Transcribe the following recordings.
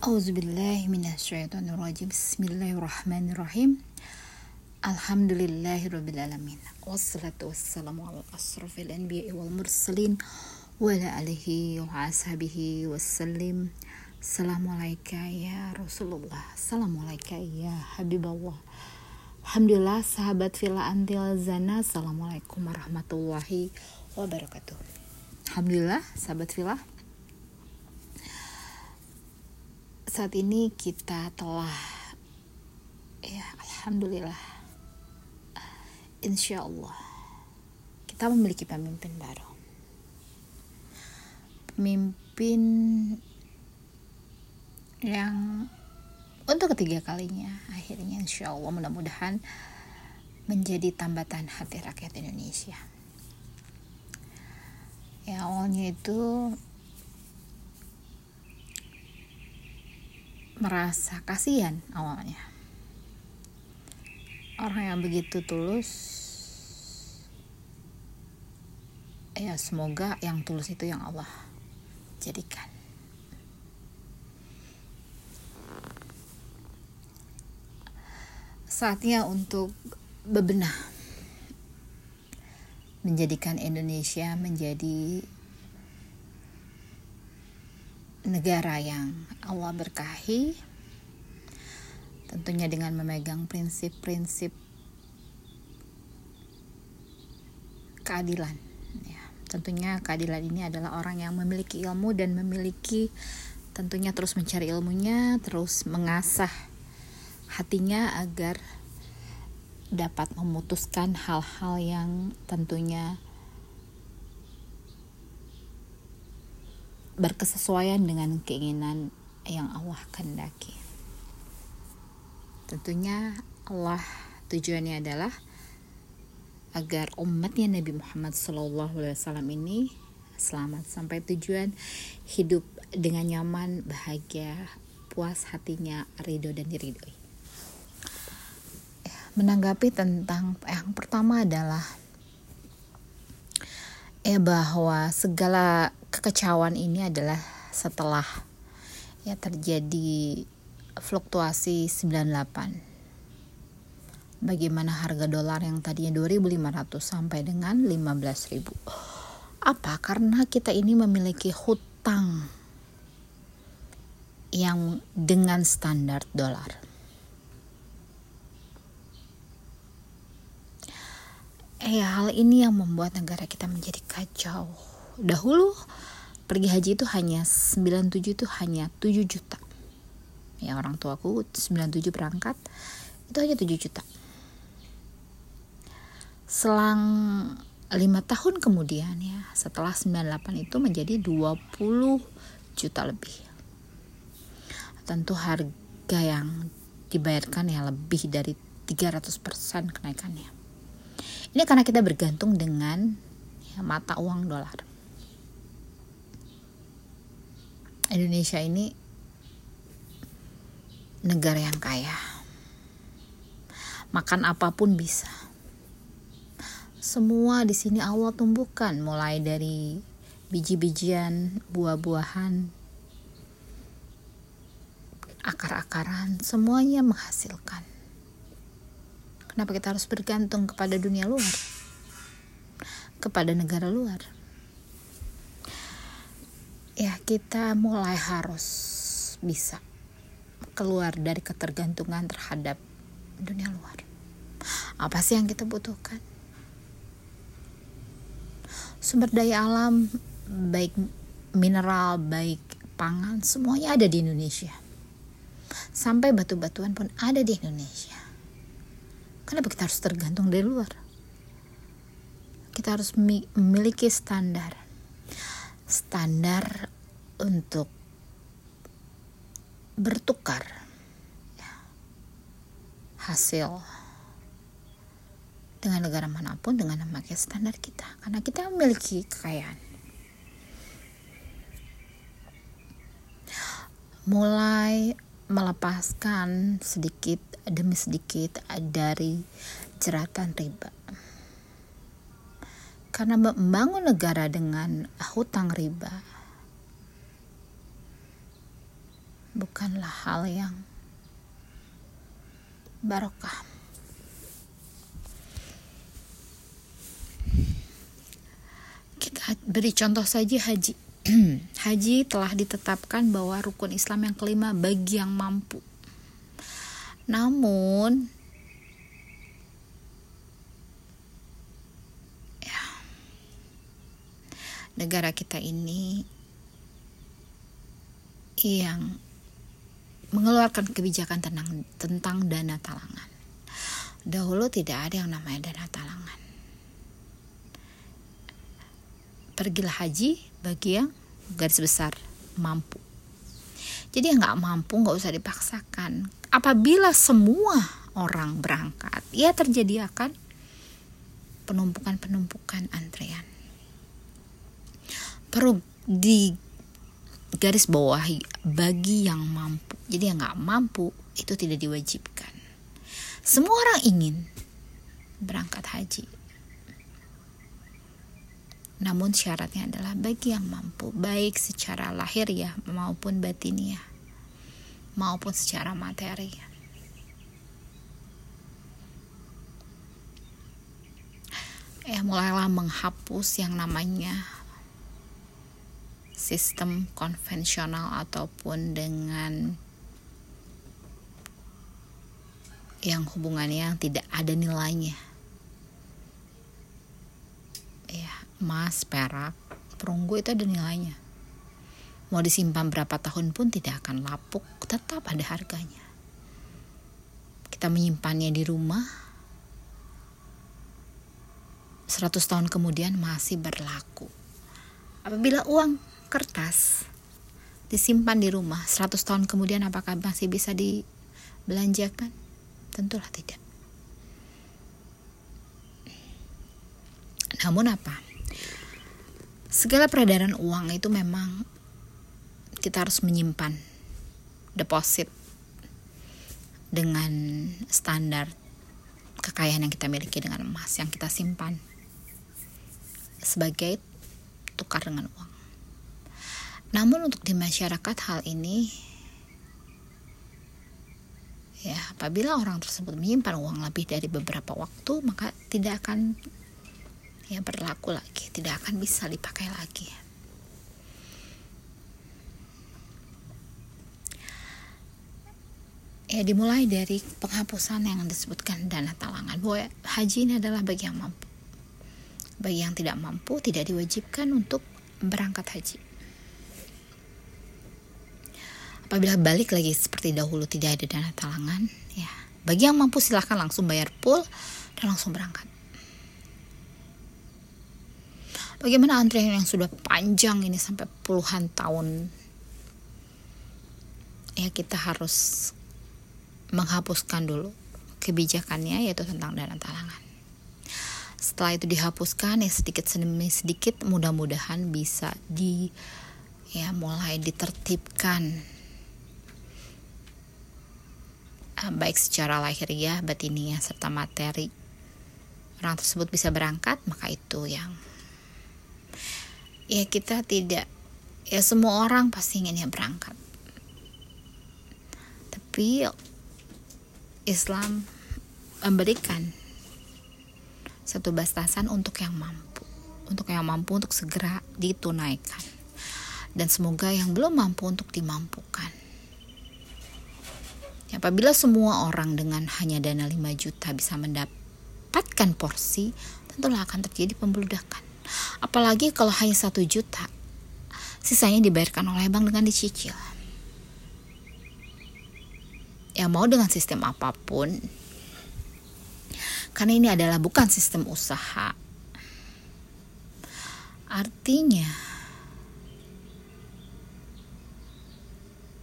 Auzubillahiminasyaitonirrajim Bismillahirrahmanirrahim. Alhamdulillahirrabbilalamin Wassalatu wassalamu ala asrafil anbiya wal mursalin Wa ala alihi wa ashabihi wassalim. Assalamualaikum ya Rasulullah. Assalamualaikum ya Habiballah Alhamdulillah sahabat Villa Antil Zana Assalamualaikum warahmatullahi wabarakatuh. Alhamdulillah sahabat Villa saat ini kita telah ya alhamdulillah insya Allah kita memiliki pemimpin baru. Pemimpin yang untuk ketiga kalinya akhirnya insya Allah mudah-mudahan menjadi tambatan hati rakyat Indonesia. Ya awalnya itu merasa kasihan awalnya. Orang yang begitu tulus ya semoga yang tulus itu yang Allah jadikan. Saatnya untuk bebenah menjadikan Indonesia menjadi negara yang Allah berkahi tentunya dengan memegang prinsip-prinsip keadilan ya. Tentunya keadilan ini adalah orang yang memiliki ilmu dan memiliki tentunya terus mencari ilmunya terus mengasah hatinya agar dapat memutuskan hal-hal yang tentunya berkesesuaian dengan keinginan yang Allah kehendaki. Tentunya Allah tujuannya adalah agar umatnya Nabi Muhammad SAW ini selamat sampai tujuan hidup dengan nyaman, bahagia, puas hatinya, ridho dan diridhoi. Menanggapi tentang yang pertama adalah ya bahwa segala kekecauan ini adalah setelah ya terjadi fluktuasi 98 bagaimana harga dolar yang tadinya 2500 sampai dengan 15000 apa? Karena kita ini memiliki hutang yang dengan standar dolar eh hal ini yang membuat negara kita menjadi kacau. Dahulu pergi haji itu hanya 97 itu hanya 7 juta. Ya orang tuaku 97 berangkat itu hanya 7 juta. Selang lima tahun kemudian ya setelah 98 itu menjadi 20 juta lebih. Tentu harga yang dibayarkan ya lebih dari 300% kenaikannya ini karena kita bergantung dengan ya, mata uang dolar Indonesia ini negara yang kaya. Makan apa pun bisa. Semua di sini Allah tumbuhkan mulai dari biji-bijian, buah-buahan, akar-akaran, semuanya menghasilkan. Kenapa kita harus bergantung kepada dunia luar? Kepada negara luar? ya kita mulai harus bisa keluar dari ketergantungan terhadap dunia luar. Apa sih yang kita butuhkan? Sumber daya alam, baik mineral, baik pangan, semuanya ada di Indonesia. Sampai batu-batuan pun ada di Indonesia. Kenapa kita harus tergantung dari luar? Kita harus memiliki standar. Standar untuk bertukar ya, hasil dengan negara mana pun dengan memakai standar kita. Karena kita memiliki kekayaan. Mulai melepaskan sedikit demi sedikit dari jeratan riba karena membangun negara dengan hutang riba bukanlah hal yang barokah. Kita beri contoh saja haji. haji telah ditetapkan bahwa rukun Islam yang kelima bagi yang mampu. Namun ya, negara kita ini yang mengeluarkan kebijakan tentang tentang dana talangan. Dahulu tidak ada yang namanya dana talangan. Pergilah haji bagi yang garis besar mampu. Jadi yang nggak mampu nggak usah dipaksakan. Apabila semua orang berangkat, ya terjadi akan penumpukan-penumpukan antrean. Perlu di garis bawah bagi yang mampu. Jadi yang nggak mampu itu tidak diwajibkan. Semua orang ingin berangkat haji. Namun syaratnya adalah bagi yang mampu, baik secara lahir ya maupun batiniah, maupun secara materi. Ya mulailah menghapus yang namanya sistem konvensional ataupun dengan yang hubungannya yang tidak ada nilainya ya emas perak perunggu itu ada nilainya mau disimpan berapa tahun pun tidak akan lapuk tetap ada harganya kita menyimpannya di rumah 100 tahun kemudian masih berlaku apabila uang kertas disimpan di rumah 100 tahun kemudian apakah masih bisa dibelanjakan? Tentulah tidak. Namun apa? Segala peredaran uang itu memang kita harus menyimpan deposit dengan standar kekayaan yang kita miliki dengan emas yang kita simpan sebagai tukar dengan uang. Namun untuk di masyarakat hal ini ya apabila orang tersebut menyimpan uang lebih dari beberapa waktu maka tidak akan ya berlaku lagi, tidak akan bisa dipakai lagi. Ya dimulai dari penghapusan yang disebutkan dana talangan bahwa haji ini adalah bagi yang mampu. Bagi yang tidak mampu tidak diwajibkan untuk berangkat haji. Apabila balik lagi seperti dahulu tidak ada dana talangan ya bagi yang mampu silahkan langsung bayar full dan langsung berangkat. Bagaimana antrian yang sudah panjang ini sampai puluhan tahun? Ya kita harus menghapuskan dulu kebijakannya yaitu tentang dana talangan. Setelah itu dihapuskan ya sedikit demi sedikit mudah-mudahan bisa di ya mulai ditertibkan. Eh, baik secara lahiriah, batiniah, serta materi. Orang tersebut bisa berangkat, maka itu yang ya kita tidak ya semua orang pasti ingin inginnya berangkat. Tapi Islam memberikan satu batasan untuk yang mampu, untuk yang mampu untuk segera ditunaikan. Dan semoga yang belum mampu untuk dimampukan Apabila semua orang dengan hanya dana 5 juta bisa mendapatkan porsi, tentulah akan terjadi pembeludakan. Apalagi kalau hanya satu juta, sisanya dibayarkan oleh bank dengan dicicil. Ya mau dengan sistem apa pun, karena ini adalah bukan sistem usaha. Artinya,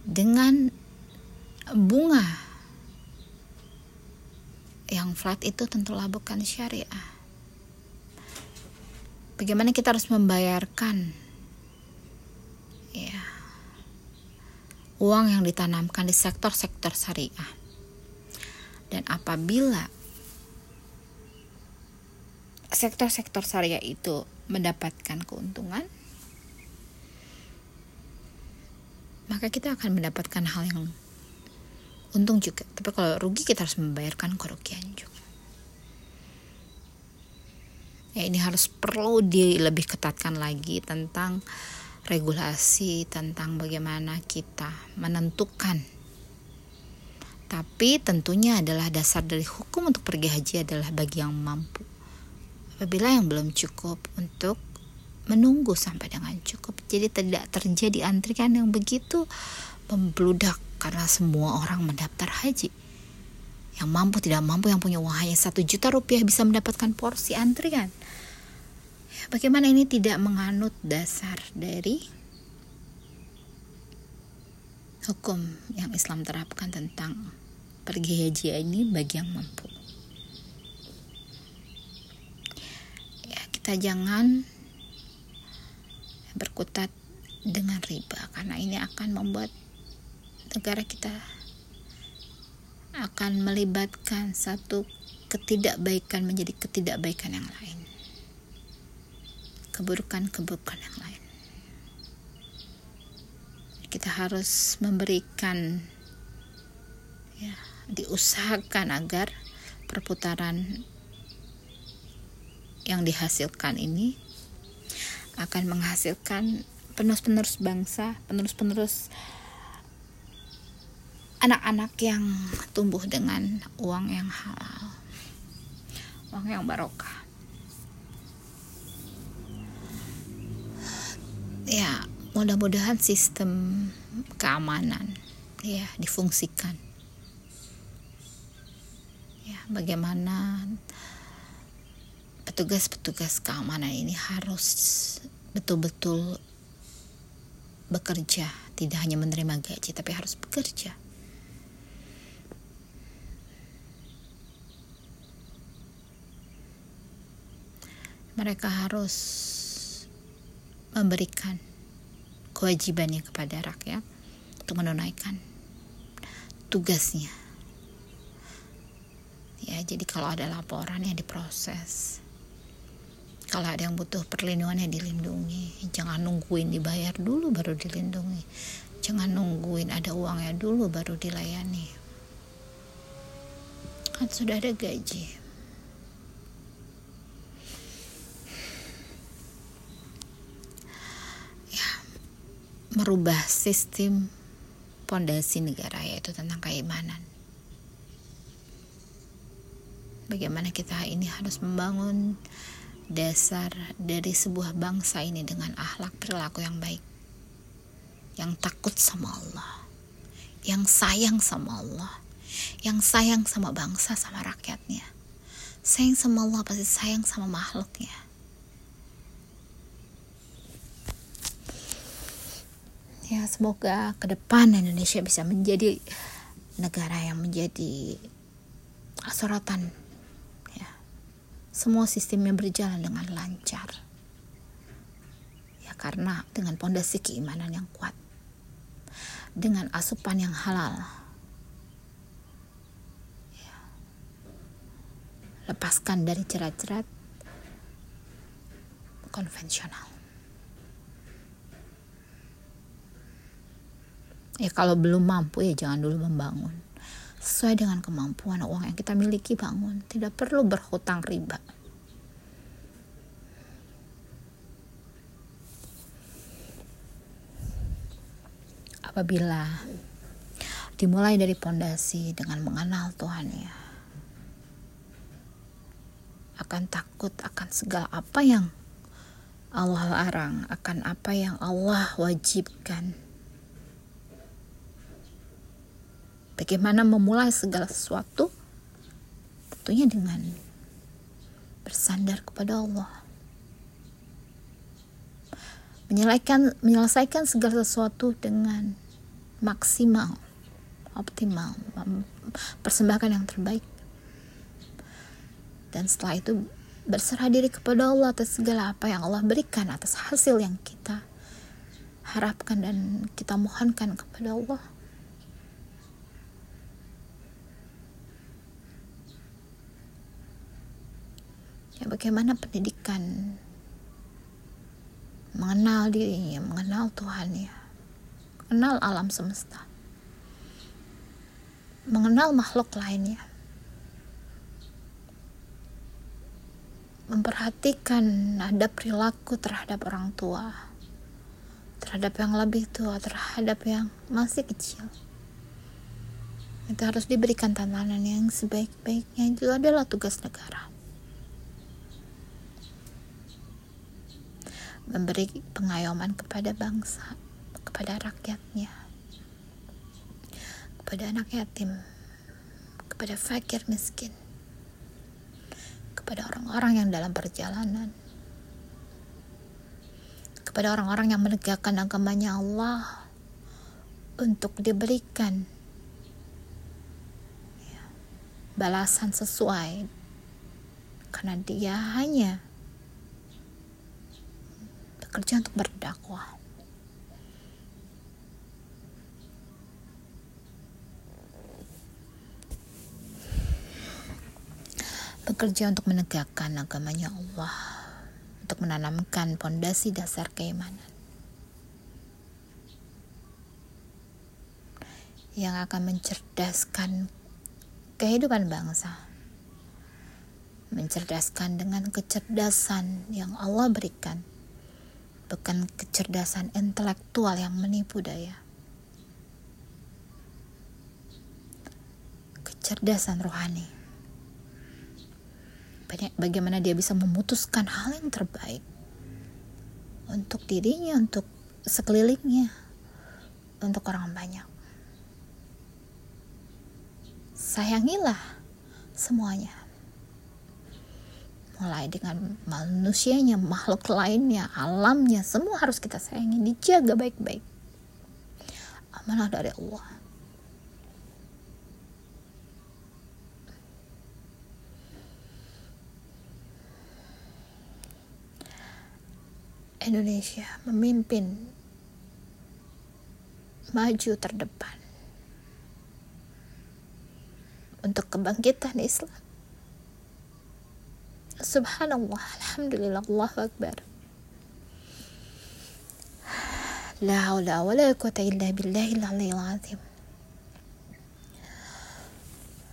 dengan bunga yang flat itu tentulah bukan syariah. Bagaimana kita harus membayarkan ya uang yang ditanamkan di sektor-sektor syariah. Dan apabila sektor-sektor syariah itu mendapatkan keuntungan, maka kita akan mendapatkan hal yang untung juga tapi kalau rugi kita harus membayarkan kerugian juga ya ini harus perlu di lebih ketatkan lagi tentang regulasi tentang bagaimana kita menentukan. Tapi tentunya adalah dasar dari hukum untuk pergi haji adalah bagi yang mampu. Apabila yang belum cukup untuk menunggu sampai dengan cukup. Jadi tidak terjadi antrian yang begitu membludak karena semua orang mendaftar haji. Yang mampu tidak mampu yang punya uang hanya satu juta rupiah bisa mendapatkan porsi antrian bagaimana ini tidak menganut dasar dari hukum yang Islam terapkan tentang pergi haji ini bagi yang mampu? Ya kita jangan berkutat dengan riba karena ini akan membuat negara kita akan melibatkan satu ketidakbaikan menjadi ketidakbaikan yang lain keburukan-keburukan yang lain kita harus memberikan ya diusahakan agar perputaran yang dihasilkan ini akan menghasilkan penerus-penerus bangsa, penerus-penerus anak-anak yang tumbuh dengan uang yang halal, uang yang barokah. Ya, mudah-mudahan sistem keamanan ya difungsikan. Ya, bagaimana petugas-petugas keamanan ini harus betul-betul bekerja, tidak hanya menerima gaji, tapi harus bekerja. Mereka harus memberikan kewajibannya kepada rakyat untuk menunaikan tugasnya. Ya, jadi kalau ada laporan yang diproses, kalau ada yang butuh perlindungan ya dilindungi. Jangan nungguin dibayar dulu baru dilindungi. Jangan nungguin ada uangnya dulu baru dilayani. Kan sudah ada gaji ya merubah sistem pondasi negara yaitu tentang keimanan. Bagaimana kita ini harus membangun dasar dari sebuah bangsa ini dengan akhlak perilaku yang baik yang takut sama Allah yang sayang sama Allah yang sayang sama bangsa sama rakyatnya. Sayang sama Allah pasti sayang sama makhluknya ya semoga ke depan Indonesia bisa menjadi negara yang menjadi sorotan semua sistemnya berjalan dengan lancar. Ya karena dengan pondasi keimanan yang kuat. Dengan asupan yang halal. Ya. Lepaskan dari cerat-cerat konvensional. Ya kalau belum mampu ya jangan dulu membangun. Sesuai dengan kemampuan uang yang kita miliki bangun. Tidak perlu berhutang riba. Apabila dimulai dari pondasi dengan mengenal Tuhan ya akan takut akan segala apa yang Allah larang akan apa yang Allah wajibkan Bagaimana memulai segala sesuatu? Tentunya dengan bersandar kepada Allah. Menyelesaikan, menyelesaikan segala sesuatu dengan maksimal, optimal, persembahkan yang terbaik. Dan setelah itu berserah diri kepada Allah atas segala apa yang Allah berikan atas hasil yang kita harapkan dan kita mohonkan kepada Allah. Ya bagaimana pendidikan mengenal dirinya mengenal Tuhan ya mengenal alam semesta, mengenal makhluk lainnya, memperhatikan ada perilaku terhadap orang tua, terhadap yang lebih tua, terhadap yang masih kecil. Itu harus diberikan tantangan yang sebaik-baiknya itu adalah tugas negara. Memberi pengayoman kepada bangsa, kepada rakyatnya, kepada anak yatim, kepada fakir miskin, kepada orang-orang yang dalam perjalanan, kepada orang-orang yang menegakkan agamanya Allah untuk diberikan ya, balasan sesuai. Karena dia hanya bekerja untuk berdakwah. Bekerja untuk menegakkan agamanya Allah, untuk menanamkan fondasi dasar keimanan. yang akan mencerdaskan kehidupan bangsa, mencerdaskan dengan kecerdasan yang Allah berikan bukan kecerdasan intelektual yang menipu daya. Kecerdasan rohani. Bagaimana dia bisa memutuskan hal yang terbaik untuk dirinya, untuk sekelilingnya, untuk orang banyak. Sayangilah semuanya mulai dengan manusianya, makhluk lainnya, alamnya, semua harus kita sayangi, dijaga baik-baik. Amanah dari Allah. Indonesia memimpin maju terdepan untuk kebangkitan Islam subhanallah alhamdulillah Allah akbar. La haula wala quwata illa billahil aliyil azim.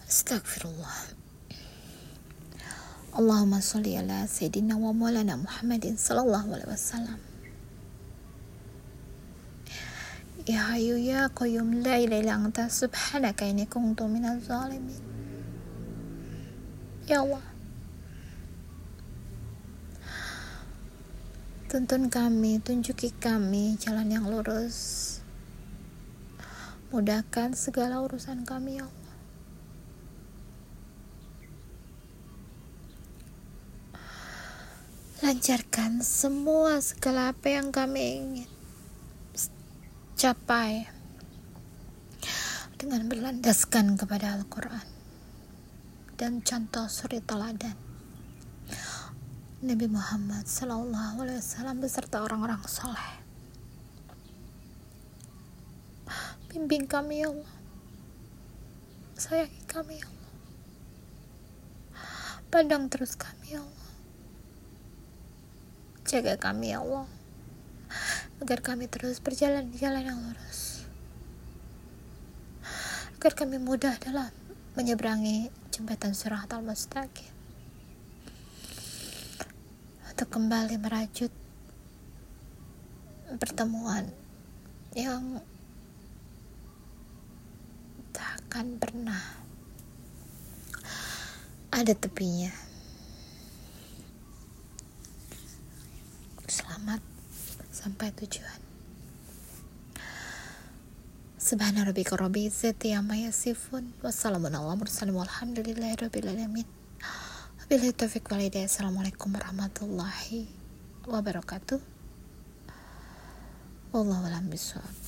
Astagfirullah Allahumma salli ala sayyidina wa maulana Muhammadin sallallahu alaihi wasallam. Ya Hayyu Ya Qayyum La ilaha illa anta subhanaka inni kuntu minaz zalimin Ya Allah. Tuntun kami, tunjuki kami jalan yang lurus. Mudahkan segala urusan kami, ya Allah. Lancarkan semua segala apa yang kami ingin capai dengan berlandaskan kepada Al-Quran dan contoh suri teladan. Nabi Muhammad Sallallahu Alaihi Wasallam beserta orang-orang soleh. Bimbing kami ya Allah. Sayangi kami ya Allah. Pandang terus kami ya Allah. Jaga kami ya Allah. Agar kami terus berjalan di jalan yang lurus. Agar kami mudah dalam menyeberangi jembatan surat al-mustaqim untuk kembali merajut pertemuan yang tak akan pernah ada tepinya. Selamat sampai tujuan. Subhana rabbika rabbil izzati amma yasifun. Wassalamualaikum warahmatullahi wabarakatuh. Bila taufik walidaya. Assalamualaikum warahmatullahi wabarakatuh. Wallahualam bisawab.